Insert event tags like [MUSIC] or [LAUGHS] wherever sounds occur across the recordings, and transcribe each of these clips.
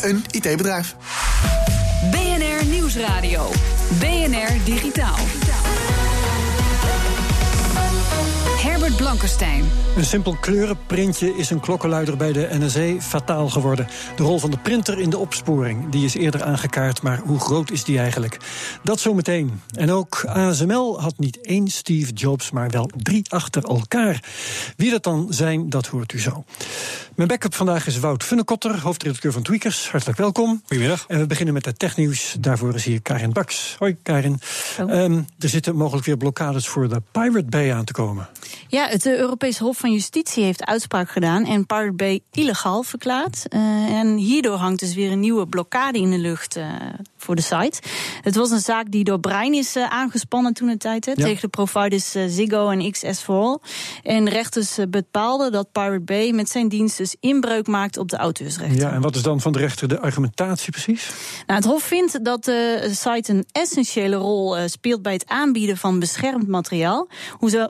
een IT-bedrijf. BNR Nieuwsradio. BNR Digitaal. Blankenstein. Een simpel kleurenprintje is een klokkenluider bij de NSE fataal geworden. De rol van de printer in de opsporing, die is eerder aangekaart, maar hoe groot is die eigenlijk? Dat zometeen. En ook ASML had niet één Steve Jobs, maar wel drie achter elkaar. Wie dat dan zijn, dat hoort u zo. Mijn backup vandaag is Wout Funnekotter, hoofdredacteur van Tweakers. Hartelijk welkom. Goedemiddag. En we beginnen met het technieuws. Daarvoor is hier Karin Baks. Hoi Karin. Um, er zitten mogelijk weer blokkades voor de Pirate Bay aan te komen. Ja, het Europese Hof van Justitie heeft uitspraak gedaan en Pirate Bay illegaal verklaard. Uh, en hierdoor hangt dus weer een nieuwe blokkade in de lucht uh, voor de site. Het was een zaak die door Brein is uh, aangespannen toen het tijd, hè, ja. tegen de providers Ziggo en XS for All. En rechters bepaalden dat Pirate Bay met zijn dienst dus inbreuk maakt op de auteursrechten. Ja, en wat is dan van de rechter de argumentatie precies? Nou, het Hof vindt dat de site een essentiële rol speelt bij het aanbieden van beschermd materiaal.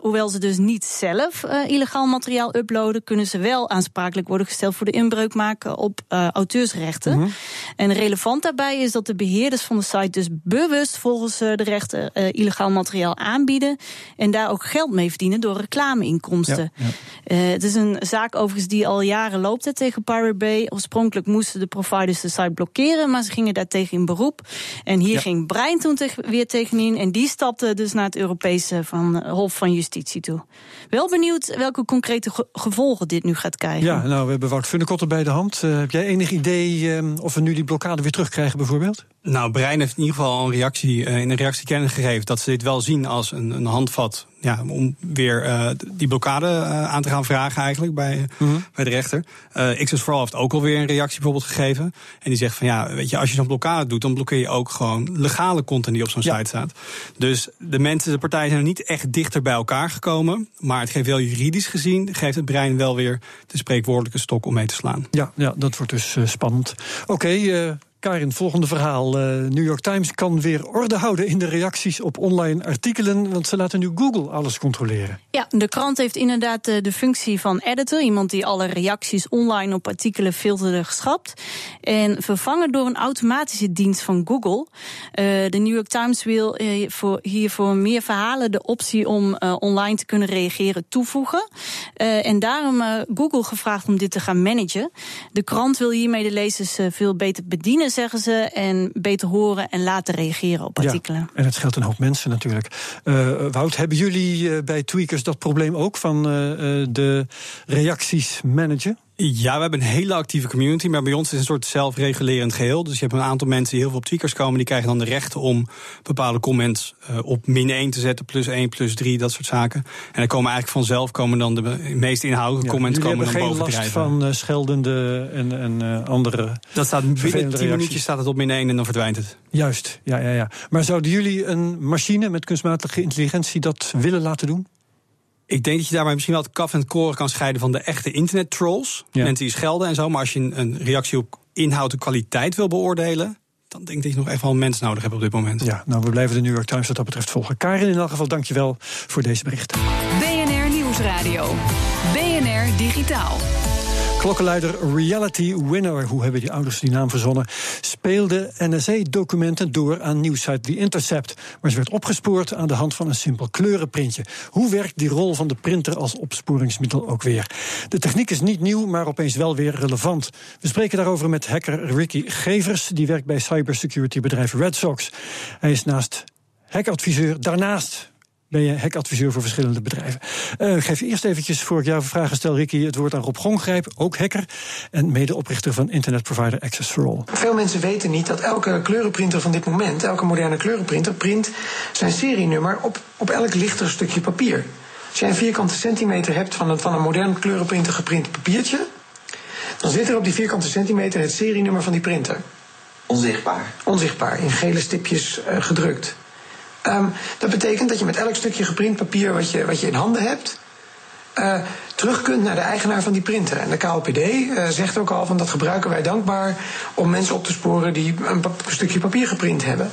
Hoewel ze dus niet zelf illegaal materiaal uploaden, kunnen ze wel aansprakelijk worden gesteld voor de inbreuk maken op auteursrechten. Mm -hmm. En relevant daarbij is dat de beheerders van de site dus bewust volgens uh, de rechten illegaal materiaal aanbieden en daar ook geld mee verdienen door reclameinkomsten. Ja, ja. het is een zaak overigens die al jaren loopt hè, tegen Pirate Bay. Oorspronkelijk moesten de providers de site blokkeren, maar ze gingen daartegen in beroep. En hier ja. ging Brein toen weer tegenin en die stapte dus naar het Europese van, Hof van Justitie toe. Wel benieuwd welke concrete ge gevolgen dit nu gaat krijgen. Ja, nou, we hebben Wout Funnekotter bij de hand. Uh, heb jij enig idee uh, of we nu die blokkade weer terugkrijgen bijvoorbeeld? Nou, Brein heeft in ieder geval een reactie, uh, in een reactie kennis gegeven dat ze dit wel zien als een, een handvat ja, om weer uh, die blokkade uh, aan te gaan vragen eigenlijk bij, mm -hmm. bij de rechter. Uh, XS Vooral heeft ook alweer een reactie bijvoorbeeld gegeven. En die zegt van ja, weet je, als je zo'n blokkade doet, dan blokkeer je ook gewoon legale content die op zo'n ja. site staat. Dus de mensen, de partijen zijn er niet echt dichter bij elkaar gekomen. Maar het geeft wel juridisch gezien, geeft het brein wel weer de spreekwoordelijke stok om mee te slaan. Ja, ja dat wordt dus spannend. Oké, okay, Karin, volgende verhaal. Uh, New York Times kan weer orde houden in de reacties op online artikelen, want ze laten nu Google alles controleren. Ja, de krant heeft inderdaad de, de functie van editor, iemand die alle reacties online op artikelen filterde, geschrapt. En vervangen door een automatische dienst van Google. Uh, de New York Times wil uh, voor, hiervoor meer verhalen de optie om online te kunnen reageren toevoegen. en daarom Google gevraagd om dit te gaan managen. De krant wil hiermee de lezers veel beter bedienen zeggen ze, en beter horen en laten reageren op artikelen. Ja, en het geldt een hoop mensen natuurlijk. Uh, Wout, hebben jullie uh, bij Tweakers dat probleem ook van uh, de reacties managen? Ja, we hebben een hele actieve community, maar bij ons is het een soort zelfregulerend geheel. Dus je hebt een aantal mensen die heel veel op tweakers komen, die krijgen dan de rechten om bepaalde comments uh, op min 1 te zetten, plus 1, plus 3, dat soort zaken. En dan komen eigenlijk vanzelf komen dan de meest inhoudelijke ja, comments komen dan boven last van uh, scheldende en, en uh, andere. Dat staat binnen 10 minuutjes staat het op min 1 en dan verdwijnt het. Juist, ja, ja, ja. Maar zouden jullie een machine met kunstmatige intelligentie dat willen laten doen? Ik denk dat je daarbij misschien wel het kaf en het koren kan scheiden van de echte internet-trolls. Ja. Mensen die schelden en zo. Maar als je een reactie op inhoud en kwaliteit wil beoordelen. dan denk ik dat je nog even een mens nodig hebt op dit moment. Ja, nou, we blijven de New York Times wat dat betreft volgen. Karin, in elk geval, dankjewel voor deze berichten. BNR Nieuwsradio. BNR Digitaal. Klokkenluider Reality Winner, hoe hebben die ouders die naam verzonnen, speelde NSA-documenten door aan nieuwsite The Intercept. Maar ze werd opgespoord aan de hand van een simpel kleurenprintje. Hoe werkt die rol van de printer als opsporingsmiddel ook weer? De techniek is niet nieuw, maar opeens wel weer relevant. We spreken daarover met hacker Ricky Gevers, die werkt bij cybersecurity bedrijf Red Sox. Hij is naast hackeradviseur, daarnaast ben je hackadviseur voor verschillende bedrijven. Uh, ik geef eerst eventjes, voor ik jouw vragen stel, Ricky, het woord aan Rob Gongrijp, ook hacker en medeoprichter van internetprovider Access for All. Veel mensen weten niet dat elke kleurenprinter van dit moment, elke moderne kleurenprinter, print zijn serienummer op, op elk lichter stukje papier. Als jij een vierkante centimeter hebt van een, van een modern kleurenprinter geprint papiertje, dan zit er op die vierkante centimeter het serienummer van die printer. Onzichtbaar. Onzichtbaar, in gele stipjes uh, gedrukt. Um, dat betekent dat je met elk stukje geprint papier wat je, wat je in handen hebt, uh, terug kunt naar de eigenaar van die printer. En de KLPD uh, zegt ook al van dat gebruiken wij dankbaar om mensen op te sporen die een stukje papier geprint hebben.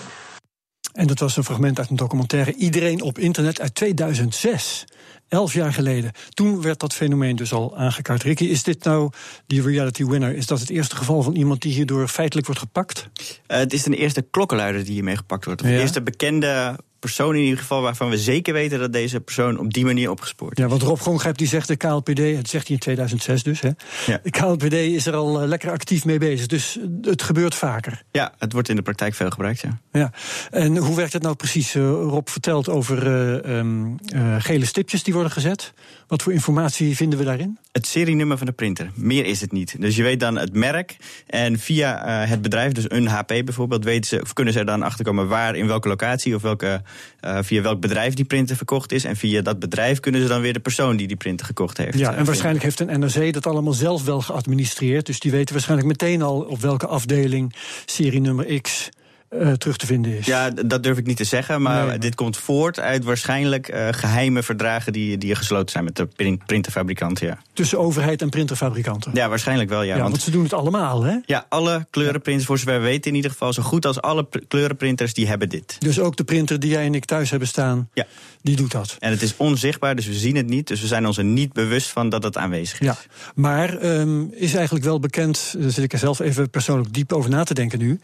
En dat was een fragment uit een documentaire Iedereen op internet uit 2006. Elf jaar geleden. Toen werd dat fenomeen dus al aangekaart. Ricky, is dit nou die reality winner? Is dat het eerste geval van iemand die hierdoor feitelijk wordt gepakt? Uh, het is de eerste klokkenluider die hiermee gepakt wordt. De eerste bekende persoon in ieder geval waarvan we zeker weten dat deze persoon op die manier opgespoord is. Ja, want Rob Grongrijp die zegt de KLPD, het zegt hij in 2006 dus, hè? Ja. de KLPD is er al uh, lekker actief mee bezig, dus het gebeurt vaker. Ja, het wordt in de praktijk veel gebruikt, ja. ja. En hoe werkt het nou precies? Uh, Rob vertelt over uh, um, gele stipjes die worden gezet. Wat voor informatie vinden we daarin? Het serienummer van de printer. Meer is het niet. Dus je weet dan het merk. En via uh, het bedrijf, dus een HP bijvoorbeeld, weten ze, of kunnen ze er dan achterkomen waar, in welke locatie of welke, uh, via welk bedrijf die printer verkocht is. En via dat bedrijf kunnen ze dan weer de persoon die die printer gekocht heeft. Ja, en waarschijnlijk heeft een NRC dat allemaal zelf wel geadministreerd. Dus die weten waarschijnlijk meteen al op welke afdeling serienummer X uh, terug te vinden is. Ja, dat durf ik niet te zeggen. Maar dit komt voort uit waarschijnlijk uh, geheime verdragen die, die gesloten zijn met de printerfabrikanten. Ja. Tussen overheid en printerfabrikanten? Ja, waarschijnlijk wel. Ja, ja want, ze doen het allemaal, hè? Ja, alle kleurenprinters, voor zover we weten in ieder geval, zo goed als alle kleurenprinters, die hebben dit. Dus ook de printer die jij en ik thuis hebben staan, ja. Die doet dat. En het is onzichtbaar, dus we zien het niet. Dus we zijn ons er niet bewust van dat het aanwezig is. Ja, maar um, is eigenlijk wel bekend, daar zit ik er zelf even persoonlijk diep over na te denken nu.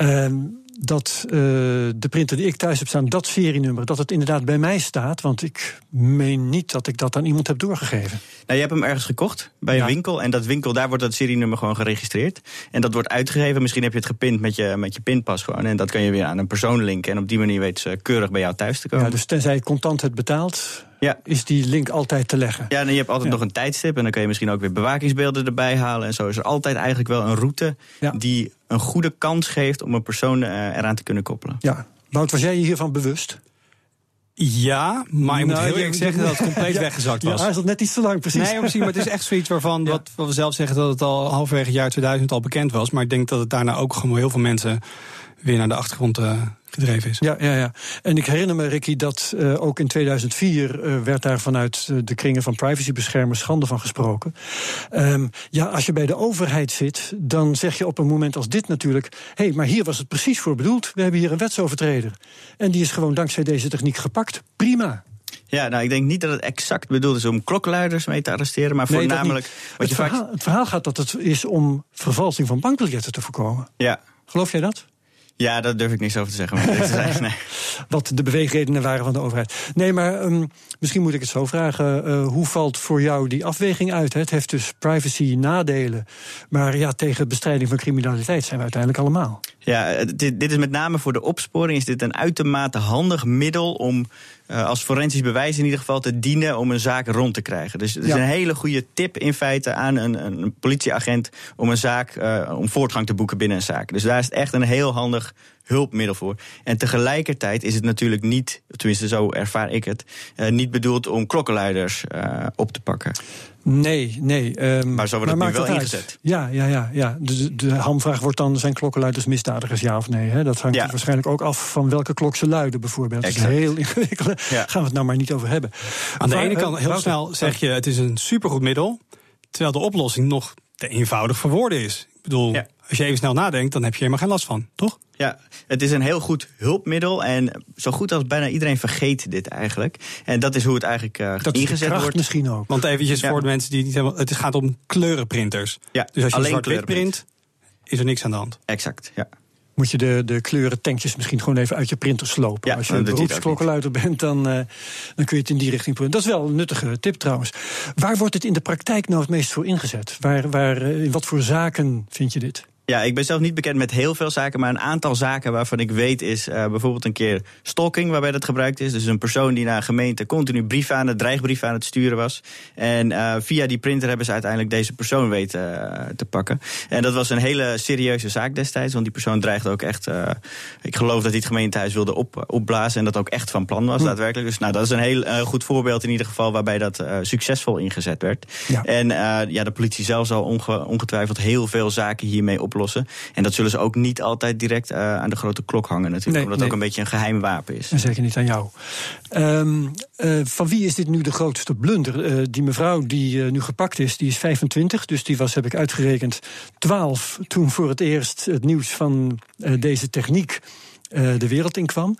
Um, dat uh, de printer die ik thuis heb staan, dat serienummer, dat het inderdaad bij mij staat. Want ik meen niet dat ik dat aan iemand heb doorgegeven. Nou, je hebt hem ergens gekocht bij een winkel. En dat winkel, daar wordt dat serienummer gewoon geregistreerd. En dat wordt uitgegeven. Misschien heb je het gepint met je, met je pinpas gewoon. En dat kan je weer aan een persoon linken. En op die manier weet ze keurig bij jou thuis te komen. Ja, dus tenzij je contant het betaalt, ja. is die link altijd te leggen. Ja, en je hebt altijd nog een tijdstip. En dan kan je misschien ook weer bewakingsbeelden erbij halen. En zo is er altijd eigenlijk wel een route die een goede kans geeft om een persoon uh, eraan te kunnen koppelen. Ja. Wout, was jij je hiervan bewust? Ja, maar ik nou, moet heel eerlijk zeggen dat het compleet [LAUGHS] ja, weggezakt was. Ja, hij zat net iets te lang, precies. Nee, precies, maar het is echt zoiets waarvan ja. wat, wat we zelf zeggen dat het al halverwege het jaar 2000 al bekend was. Maar ik denk dat het daarna ook gewoon heel veel mensen weer naar de achtergrond uh, gedreven is. Ja, ja, ja. En ik herinner me, Ricky, dat uh, ook in 2004 uh, werd daar vanuit de kringen van privacybeschermers schande van gesproken. Um, ja, als je bij de overheid zit, dan zeg je op een moment als dit natuurlijk: hé, hey, maar hier was het precies voor bedoeld. We hebben hier een wetsovertreder. En die is gewoon dankzij deze techniek gepakt. Prima. Ja, nou, ik denk niet dat het exact bedoeld is om klokkenluiders mee te arresteren, maar voornamelijk. Wat het, je verhaal, vaak... het verhaal gaat dat het is om vervalsing van bankbiljetten te voorkomen. Ja. Geloof jij dat? Ja, daar durf ik niks over te zeggen. Maar [LAUGHS] nee. Wat de beweegredenen waren van de overheid. Nee, maar um, misschien moet ik het zo vragen. Uh, hoe valt voor jou die afweging uit? Het heeft dus privacy nadelen. Maar ja, tegen bestrijding van criminaliteit zijn we uiteindelijk allemaal. Ja, dit, dit is met name voor de opsporing is dit een uitermate handig middel om uh, als forensisch bewijs in ieder geval te dienen om een zaak rond te krijgen. Dus het is een hele goede tip in feite aan een, een politieagent om een zaak, uh, om voortgang te boeken binnen een zaak. Dus daar is het echt een heel handig hulpmiddel voor. En tegelijkertijd is het natuurlijk niet, tenminste zo ervaar ik het, uh, niet bedoeld om klokkenluiders op te pakken. Nee, nee. Um, maar zo wordt het nu wel ingezet. Ja, ja, ja. ja. De, de hamvraag wordt dan, zijn klokkenluiders misdadigers, ja of nee? Hè? Dat hangt ja. waarschijnlijk ook af van welke klok ze luiden, bijvoorbeeld. Dat is heel [LAUGHS] ingewikkeld. Ja. Gaan we het nou maar niet over hebben. Aan de ene kant, heel snel zeg je, het is een supergoed middel. Terwijl de oplossing nog te eenvoudig voor woorden is. Ik bedoel, ja. als je even snel nadenkt, dan heb je helemaal geen last van, toch? Ja, het is een heel goed hulpmiddel. En zo goed als bijna iedereen vergeet dit eigenlijk. En dat is hoe het eigenlijk uh, dat ingezet wordt. misschien ook. Want eventjes ja. voor de mensen die niet helemaal... Het gaat om kleurenprinters. Ja, dus als je zwart-wit print, is er niks aan de hand. Exact, ja moet je de, de kleurentankjes misschien gewoon even uit je printer slopen. Ja, Als je een beroepsklokkenluider bent, dan, uh, dan kun je het in die richting printen. Dat is wel een nuttige tip trouwens. Waar wordt het in de praktijk nou het meest voor ingezet? Waar, waar, in wat voor zaken vind je dit? Ja, ik ben zelf niet bekend met heel veel zaken, maar een aantal zaken waarvan ik weet is uh, bijvoorbeeld een keer stalking, waarbij dat gebruikt is. Dus een persoon die naar een gemeente continu brief aan het, dreigbrief aan het sturen was. En uh, via die printer hebben ze uiteindelijk deze persoon weten uh, te pakken. En dat was een hele serieuze zaak destijds, want die persoon dreigde ook echt. ik geloof dat hij het gemeentehuis wilde op, opblazen en dat ook echt van plan was, hm. daadwerkelijk. Dus nou, dat is een heel goed voorbeeld in ieder geval waarbij dat succesvol ingezet werd. Ja. En ja, de politie zelf zal onge, ongetwijfeld heel veel zaken hiermee op oplossen. En dat zullen ze ook niet altijd direct uh, aan de grote klok hangen natuurlijk. Nee, omdat nee. het ook een beetje een geheim wapen is. En zeker niet aan jou. Um, uh, van wie is dit nu de grootste blunder? Uh, die mevrouw die nu gepakt is, die is 25. Dus die was, heb ik uitgerekend, 12 toen voor het eerst het nieuws van deze techniek de wereld in kwam.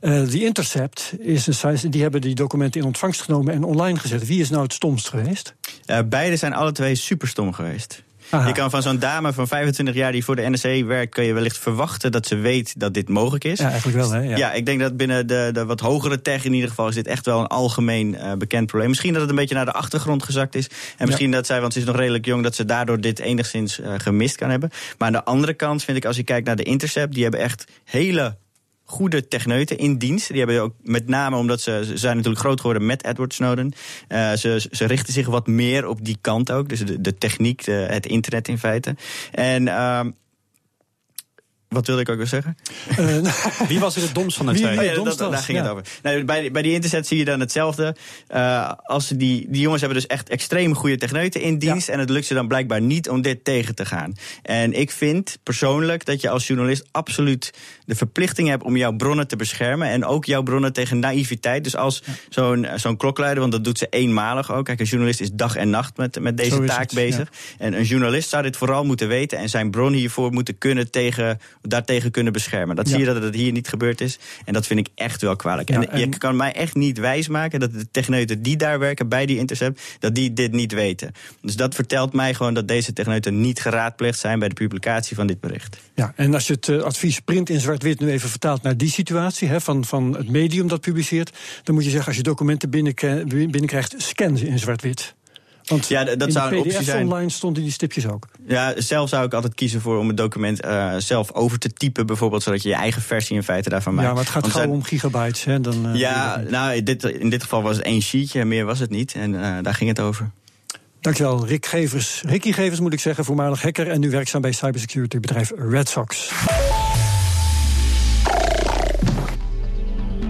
Uh, die Intercept is een site, die hebben die documenten in ontvangst genomen en online gezet. Wie is nou het stomst geweest? Uh, beide zijn alle twee super stom geweest. Aha. Je kan van zo'n dame van 25 jaar die voor de NSC werkt, kun je wellicht verwachten dat ze weet dat dit mogelijk is. Ja, eigenlijk wel, hè? Ja, ja ik denk dat binnen de, de wat hogere tech in ieder geval is dit echt wel een algemeen uh, bekend probleem. Misschien dat het een beetje naar de achtergrond gezakt is. En misschien ja. dat zij, want ze is nog redelijk jong, dat ze daardoor dit enigszins uh, gemist kan hebben. Maar aan de andere kant vind ik, als je kijkt naar de Intercept, die hebben echt hele goede techneuten in dienst. Die hebben ook met name omdat ze, zijn natuurlijk groot geworden met Edward Snowden. Uh, ze, ze richten zich wat meer op die kant ook. Dus de, de techniek, het internet in feite. En uh, wat wilde ik ook weer zeggen? Uh, [LAUGHS] Wie was er het domst van de twee? Oh ja, dat, daar ging ja. het over. Nou, bij, bij die internet zie je dan hetzelfde. Uh, als die, die jongens hebben dus echt extreem goede techneuten in dienst. Ja. En het lukt ze dan blijkbaar niet om dit tegen te gaan. En ik vind persoonlijk dat je als journalist absoluut de verplichting hebt om jouw bronnen te beschermen. En ook jouw bronnen tegen naïviteit. Dus als ja. zo'n zo'n klokluider, want dat doet ze eenmalig ook. Kijk, een journalist is dag en nacht met, met deze taak het, bezig. Ja. En een journalist zou dit vooral moeten weten. En zijn bron hiervoor moeten kunnen tegen daartegen kunnen beschermen. Dat ja. zie je dat het hier niet gebeurd is. En dat vind ik echt wel kwalijk. Ja, en, en, je kan mij echt niet wijsmaken dat de techneuten die daar werken bij die Intercept, dat die dit niet weten. Dus dat vertelt mij gewoon dat deze techneuten niet geraadpleegd zijn bij de publicatie van dit bericht. Ja, en als je het uh, advies print in zwart-wit nu even vertaalt naar die situatie hè, van, van het medium dat publiceert, dan moet je zeggen als je documenten binnenkrijgt, scan ze in zwart-wit. Want ja, dat in zou een optie zijn. online stonden die stipjes ook. Ja, zelf zou ik altijd kiezen voor om het document uh, zelf over te typen, bijvoorbeeld, zodat je je eigen versie in feite daarvan maakt. Ja, maar het gaat zijn- om gigabytes. Hè, dan, uh, Ja, nou, in dit, in dit geval was het één sheetje, meer was het niet. En uh, daar ging het over. Dankjewel, Rick Gevers. Ricky Gevers moet ik zeggen, voormalig hacker en nu werkzaam bij cybersecurity bedrijf Red Sox.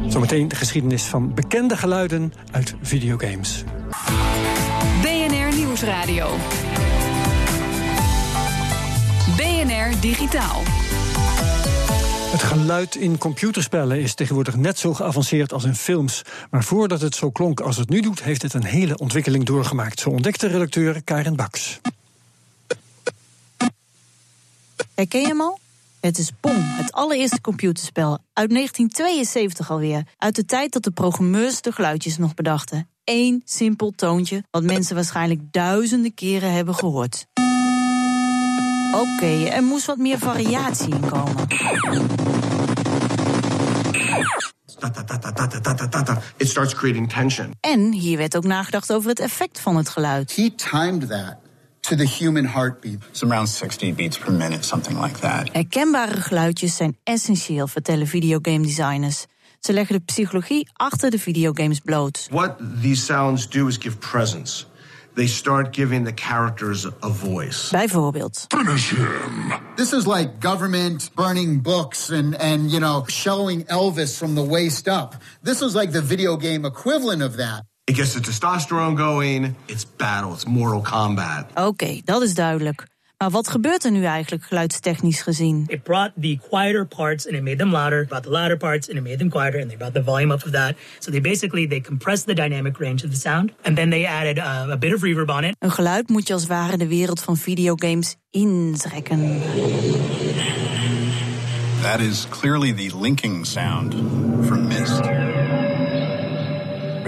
Zometeen de geschiedenis van bekende geluiden uit videogames. BNR Nieuwsradio. BNR Digitaal. Het geluid in computerspellen is tegenwoordig net zo geavanceerd als in films. Maar voordat het zo klonk als het nu doet, heeft het een hele ontwikkeling doorgemaakt. Zo ontdekte redacteur Karen Baks. Herken je hem al? Het is Pong, het allereerste computerspel. Uit 1972 alweer. Uit de tijd dat de programmeurs de geluidjes nog bedachten. Eén simpel toontje, wat mensen waarschijnlijk duizenden keren hebben gehoord. Oké, okay, er moest wat meer variatie in komen. It starts creating tension. En hier werd ook nagedacht over het effect van het geluid. He timed that to the human heartbeat. It's around 60 beats per minute, something like that. Herkenbare geluidjes zijn essentieel, vertellen videogame designers. Ze leggen de psychologie achter de videogames bloot. What these sounds do is give presence. They start giving the characters a voice. Bijvoorbeeld. Finish him. This is like government burning books and, and you know, showing Elvis from the waist up. This is like the video game equivalent of that. It gets the testosterone going. It's battle. It's Mortal Kombat. Oké, okay, dat is duidelijk. Maar wat gebeurt er nu eigenlijk geluidstechnisch gezien? It brought the quieter parts and it made them louder, brought the louder parts and it made them quieter, and they brought the volume up of that. So they basically they compressed the dynamic range of the sound, and then they added uh, a bit of reverb on it. Een geluid moet je als ware de wereld van videogames intrekken. That is clearly the linking sound from Myst.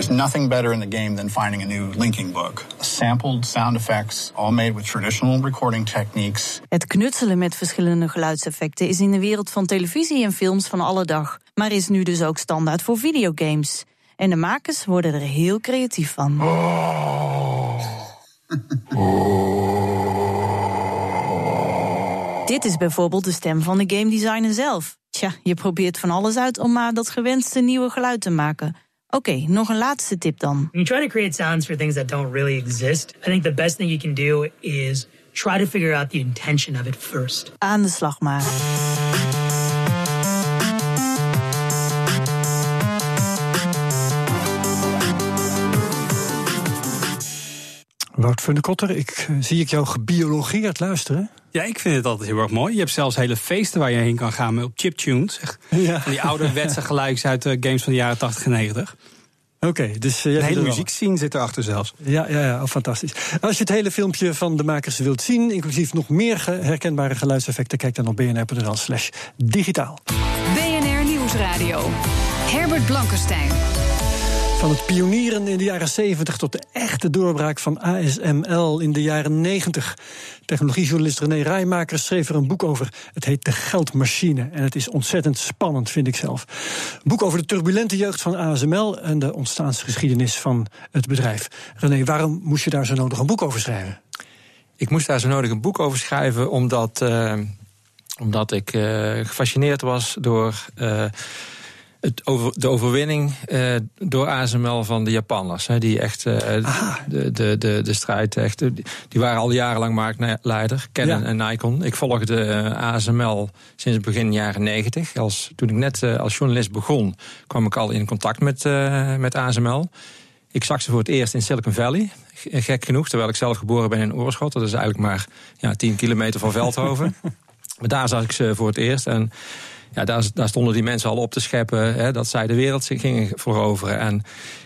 There's nothing better in the game than finding a new linking book. Sampled sound effects, all made with traditional recording techniques. Het knutselen met verschillende geluidseffecten is in de wereld van televisie en films van alle dag, maar is nu dus ook standaard voor videogames. En de makers worden er heel creatief van. Oh. [LAUGHS] Dit is bijvoorbeeld de stem van de game designer zelf. Tja, je probeert van alles uit om maar dat gewenste nieuwe geluid te maken. Oké, okay, nog een laatste tip dan. When you try to create sounds for things that don't really exist, I think the best thing you can do is try to figure out the intention of it first. Aan de slag maar. Wout van de Kotter, ik, uh, zie ik jou gebiologeerd luisteren. Ja, ik vind het altijd heel erg mooi. Je hebt zelfs hele feesten waar je heen kan gaan op chiptunes. Ja. Van die ouderwetse geluids uit de games van de jaren 80 en 90. Oké, okay, dus uh, de hele muziekscene zit erachter zelfs. Ja, ja, ja, oh, fantastisch. Als je het hele filmpje van de makers wilt zien, inclusief nog meer herkenbare geluidseffecten, kijk dan op bnr.nl/slash digitaal. BNR Nieuwsradio. Herbert Blankenstein. Van het pionieren in de jaren 70 tot de echte doorbraak van ASML in de jaren 90. Technologiejournalist René Rijmakers schreef er een boek over. Het heet De Geldmachine. En het is ontzettend spannend, vind ik zelf. Een boek over de turbulente jeugd van ASML en de ontstaansgeschiedenis van het bedrijf. René, waarom moest je daar zo nodig een boek over schrijven? Ik moest daar zo nodig een boek over schrijven omdat, uh, omdat ik uh, gefascineerd was door. Uh, het over, de overwinning uh, door ASML van de Japanners. Hè, die echt uh, de, de, de, de strijd echt. Die waren al jarenlang marktleider, Canon ja. en Nikon. Ik volgde ASML sinds begin jaren negentig. Als, toen ik net als journalist begon, kwam ik al in contact met, met ASML. Ik zag ze voor het eerst in Silicon Valley. Gek genoeg, terwijl ik zelf geboren ben in Oorschot. Dat is eigenlijk maar ja, 10 kilometer van Veldhoven. [LAUGHS] maar daar zag ik ze voor het eerst. En ja, daar, daar, stonden die mensen al op te scheppen hè, dat zij de wereld gingen veroveren. En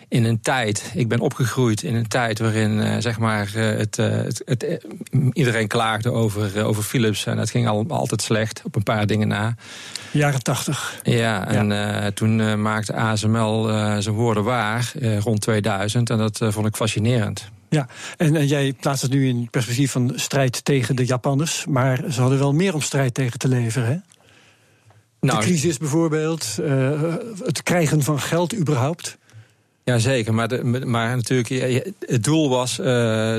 in een tijd, ik ben opgegroeid in een tijd waarin uh, zeg maar, uh, het, uh, het, het, iedereen klaagde over, over Philips. En het ging al, altijd slecht, op een paar dingen na. Jaren tachtig. Ja, en ja. toen maakte ASML zijn woorden waar, rond 2000. En dat vond ik fascinerend. Ja, en, en, jij plaatst het nu in perspectief van strijd tegen de Japanners. Maar ze hadden wel meer om strijd tegen te leveren, hè? Nou, de crisis bijvoorbeeld, uh, het krijgen van geld überhaupt. Jazeker, maar, de, maar natuurlijk, het doel was uh,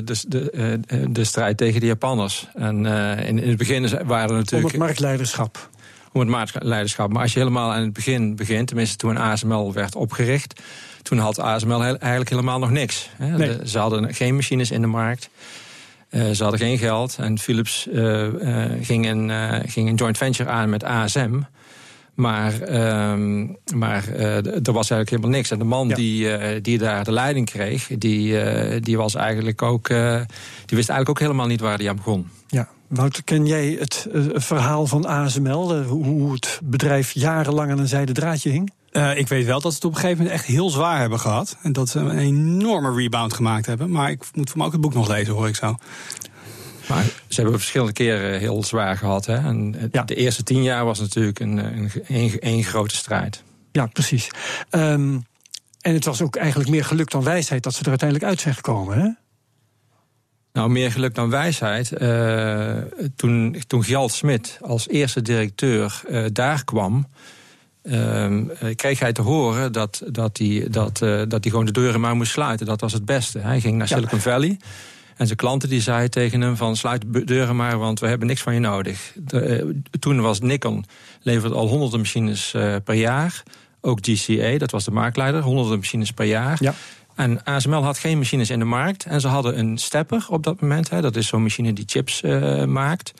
dus de, uh, de strijd tegen de Japanners. En in, in, het begin waren er natuurlijk. Om het marktleiderschap. Om het marktleiderschap. Maar als je helemaal aan het begin begint, tenminste toen ASML werd opgericht, toen had ASML eigenlijk helemaal nog niks. Hè. Nee. De, ze hadden geen machines in de markt. ze hadden geen geld. En Philips ging, een, ging een joint venture aan met ASM. Maar, um, maar uh, er was eigenlijk helemaal niks. En de man ja. die, uh, die daar de leiding kreeg, die, uh, die was eigenlijk ook. die wist eigenlijk ook helemaal niet waar hij aan begon. Ja. Wouter, ken jij het verhaal van ASML? hoe het bedrijf jarenlang aan een zijde draadje hing? Uh, ik weet wel dat ze het op een gegeven moment echt heel zwaar hebben gehad. En dat ze een enorme rebound gemaakt hebben. Maar ik moet voor mij ook het boek nog lezen, hoor ik zo. Maar ze hebben verschillende keren heel zwaar gehad. Hè? En ja. De eerste tien jaar was natuurlijk een, een, een, een grote strijd. Ja, precies. Um, en het was ook eigenlijk meer geluk dan wijsheid dat ze er uiteindelijk uit zijn gekomen. Hè? Nou, meer geluk dan wijsheid. Uh, toen, toen Gjalt Smit als eerste directeur uh, daar kwam. Uh, kreeg hij te horen dat, dat, hij, dat, dat hij gewoon de deuren maar moest sluiten. Dat was het beste. Hij ging naar Silicon ja. Valley. En zijn klanten die zeiden tegen hem van sluit de deuren maar, want we hebben niks van je nodig. De, uh, toen was Nikon, leverde al honderden machines uh, per jaar. Ook GCA, dat was de marktleider, honderden machines per jaar. Ja. En ASML had geen machines in de markt. En ze hadden een stepper op dat moment. Hè, dat is zo'n machine die chips uh, maakt.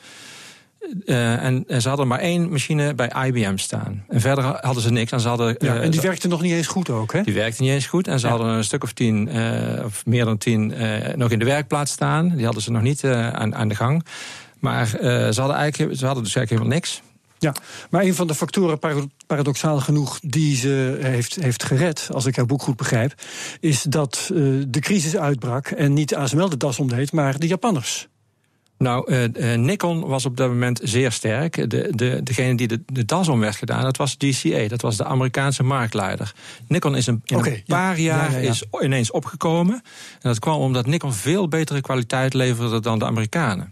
Uh, en, en, ze hadden maar één machine bij IBM staan. En verder hadden ze niks. En, ze hadden, ja, en die werkte nog niet eens goed ook, hè? Die werkte niet eens goed. En ze ja. hadden een stuk of tien, uh, of meer dan tien, nog in de werkplaats staan. Die hadden ze nog niet aan, aan, de gang. Maar ze, hadden eigenlijk, ze hadden dus eigenlijk helemaal niks. Ja, maar een van de factoren, paradoxaal genoeg, die ze heeft, heeft gered, als ik jouw boek goed begrijp, is dat de crisis uitbrak en niet ASML de das omdeed, maar de Japanners. Nou, uh, uh, Nikon was op dat moment zeer sterk. De, de, degene die de, de das om werd gedaan, dat was GCA. Dat was de Amerikaanse marktleider. Nikon is een, in okay, een paar ja, jaar ja, ja, Is ineens opgekomen. En dat kwam omdat Nikon veel betere kwaliteit leverde dan de Amerikanen.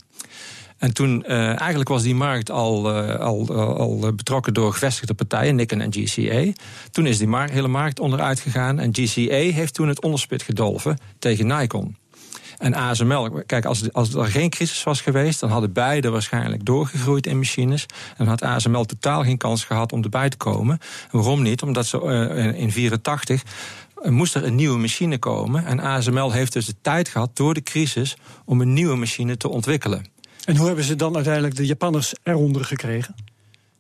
En toen, uh, eigenlijk was die markt al, al, al betrokken door gevestigde partijen, Nikon en GCA. Toen is die markt, hele markt onderuit gegaan. En GCA heeft toen het onderspit gedolven tegen Nikon. En ASML, kijk, als, als er geen crisis was geweest, dan hadden beide waarschijnlijk doorgegroeid in machines. En had ASML totaal geen kans gehad om erbij te komen. waarom niet? Omdat ze uh, in 84 moest er een nieuwe machine komen. En ASML heeft dus de tijd gehad door de crisis om een nieuwe machine te ontwikkelen. En hoe hebben ze dan uiteindelijk de Japanners eronder gekregen?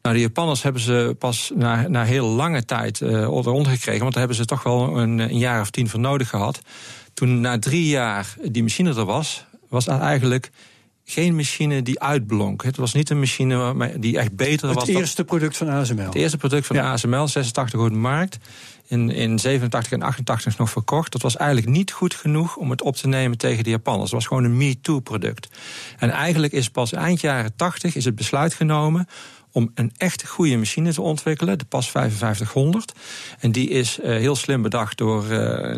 Nou, de Japanners hebben ze pas na, na heel lange tijd uh, eronder gekregen. Want daar hebben ze toch wel een, een jaar of tien voor nodig gehad. Toen na drie jaar die machine er was, was er eigenlijk geen machine die uitblonk. Het was niet een machine die echt beter het was. Het eerste product van ASML. Het eerste product van ASML, 86 op de markt. In, in 87 en 88 nog verkocht. Dat was eigenlijk niet goed genoeg om het op te nemen tegen de Japanners. Het was gewoon een me-too-product. En eigenlijk is pas eind jaren 80 is het besluit genomen om een echt goede machine te ontwikkelen, de PAS 5500. En die is uh, heel slim bedacht door uh,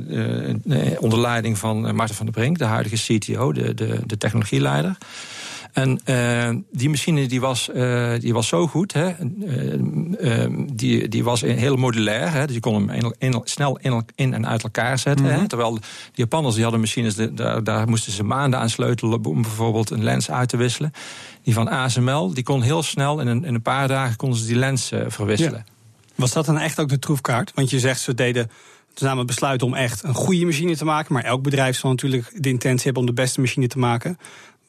uh, onder leiding van Maarten van der Brink, de huidige CTO, de, de, de technologieleider. En uh, die machine die was, uh, die was zo goed. Hè, uh, die, die was heel modulair. Hè, dus je kon hem in, in, snel in, in, en uit elkaar zetten. Mm -hmm. hè, terwijl de Japanners die hadden machines, de, daar, daar, moesten ze maanden aan sleutelen om bijvoorbeeld een lens uit te wisselen. Die van ASML, die kon heel snel, in een, in een paar dagen konden ze die lens verwisselen. Ja. Was dat dan echt ook de troefkaart? Want je zegt ze deden ze namen het besluit om echt een goede machine te maken. Maar elk bedrijf zal natuurlijk de intentie hebben om de beste machine te maken.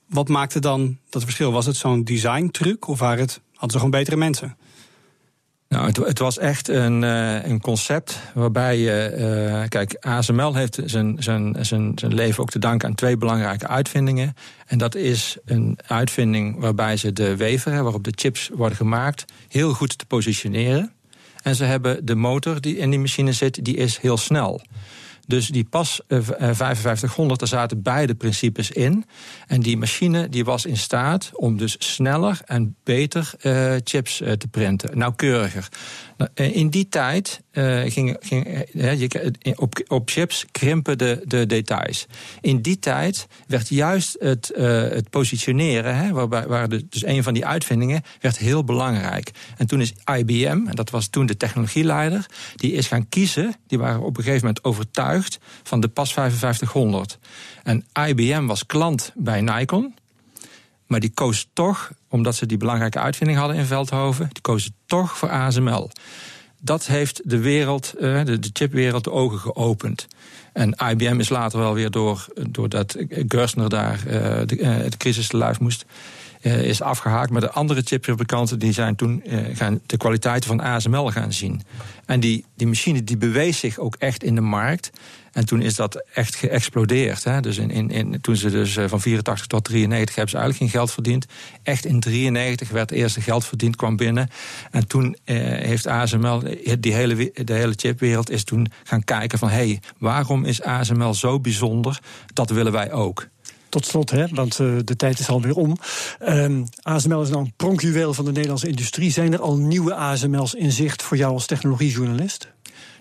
Wat maakte dan dat verschil? Was het zo'n design-truc of waren het, hadden ze gewoon betere mensen? Nou, het, het was echt een, uh, een concept waarbij je. Uh, kijk, ASML heeft zijn, zijn, zijn, zijn leven ook te danken aan twee belangrijke uitvindingen. En dat is een uitvinding waarbij ze de wever, waarop de chips worden gemaakt, heel goed te positioneren. En ze hebben de motor die in die machine zit, die is heel snel. Dus die pas uh, 5500, daar zaten beide principes in. En die machine die was in staat om dus sneller en beter uh, chips te printen, nauwkeuriger. In die tijd ging, ging je, op, op chips krimpen de, de details. In die tijd werd juist het, het positioneren, waarbij, waar dus een van die uitvindingen, werd heel belangrijk. En toen is IBM, en dat was toen de technologieleider, die is gaan kiezen, die waren op een gegeven moment overtuigd van de PAS 5500. En IBM was klant bij Nikon. Maar die koos toch, omdat ze die belangrijke uitvinding hadden in Veldhoven, die kozen toch voor ASML. Dat heeft de wereld, de chipwereld, de ogen geopend. En IBM is later wel weer door, doordat Gerstner daar de, de crisis te luif moest, is afgehaakt. Maar de andere chipfabrikanten die zijn toen gaan de kwaliteiten van ASML gaan zien. En die, die machine die bewees zich ook echt in de markt. En toen is dat echt geëxplodeerd. Hè. Dus in, in, in, toen ze dus van 84 tot 93 hebben ze eigenlijk geen geld verdiend. Echt in 93 werd het eerste geld verdiend, kwam binnen. En toen eh, heeft ASML, die hele, de hele chipwereld is toen gaan kijken van... hé, hey, waarom is ASML zo bijzonder? Dat willen wij ook. Tot slot, hè, want uh, de tijd is alweer om. Um, ASML is nou een pronkjuweel van de Nederlandse industrie. Zijn er al nieuwe ASML's in zicht voor jou als technologiejournalist?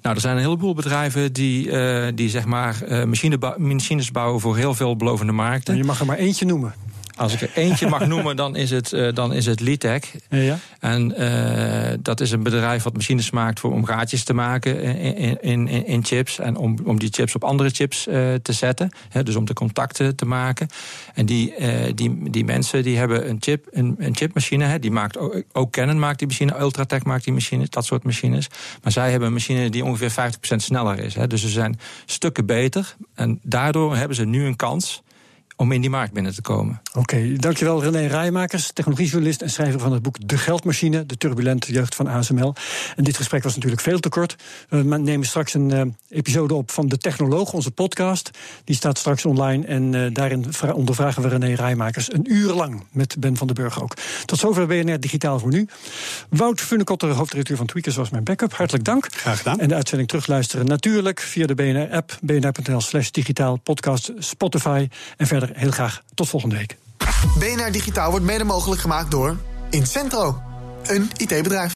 Nou, er zijn een heleboel bedrijven die, uh, die zeg maar, uh, machine machines bouwen voor heel veel belovende markten. En je mag er maar eentje noemen. Als ik er eentje mag [LAUGHS] noemen, dan is het, uh, dan is het Litec. Ja. En uh, dat is een bedrijf wat machines maakt voor om gaatjes te maken in, in, in, in chips. En om, om die chips op andere chips uh, te zetten. Hè, dus om de contacten te maken. En die, die, die mensen die hebben een, chip, een, een chipmachine. Hè, die maakt ook, ook Canon maakt die machine, Ultratech maakt die machine, dat soort machines. Maar zij hebben een machine die ongeveer 50% sneller is. Hè, dus ze zijn stukken beter. En daardoor hebben ze nu een kans om in die markt binnen te komen. Oké, okay, dankjewel René Rijmakers, technologiejournalist en schrijver van het boek De Geldmachine, de turbulente jeugd van ASML. En dit gesprek was natuurlijk veel te kort. We nemen straks een uh, episode op van De Technoloog, onze podcast. Die staat straks online en uh, daarin ondervragen we René Rijmakers een uur lang met Ben van den Burg ook. Tot zover BNR Digitaal voor nu. Wout Funnekotter, hoofddirecteur van Tweakers, was mijn backup. Hartelijk dank. Graag gedaan. En de uitzending terugluisteren natuurlijk via de BNR-app, bnr.nl slash digitaal, podcast, Spotify en heel graag tot volgende week. BNR Digitaal wordt mede mogelijk gemaakt door Incentro, een IT-bedrijf.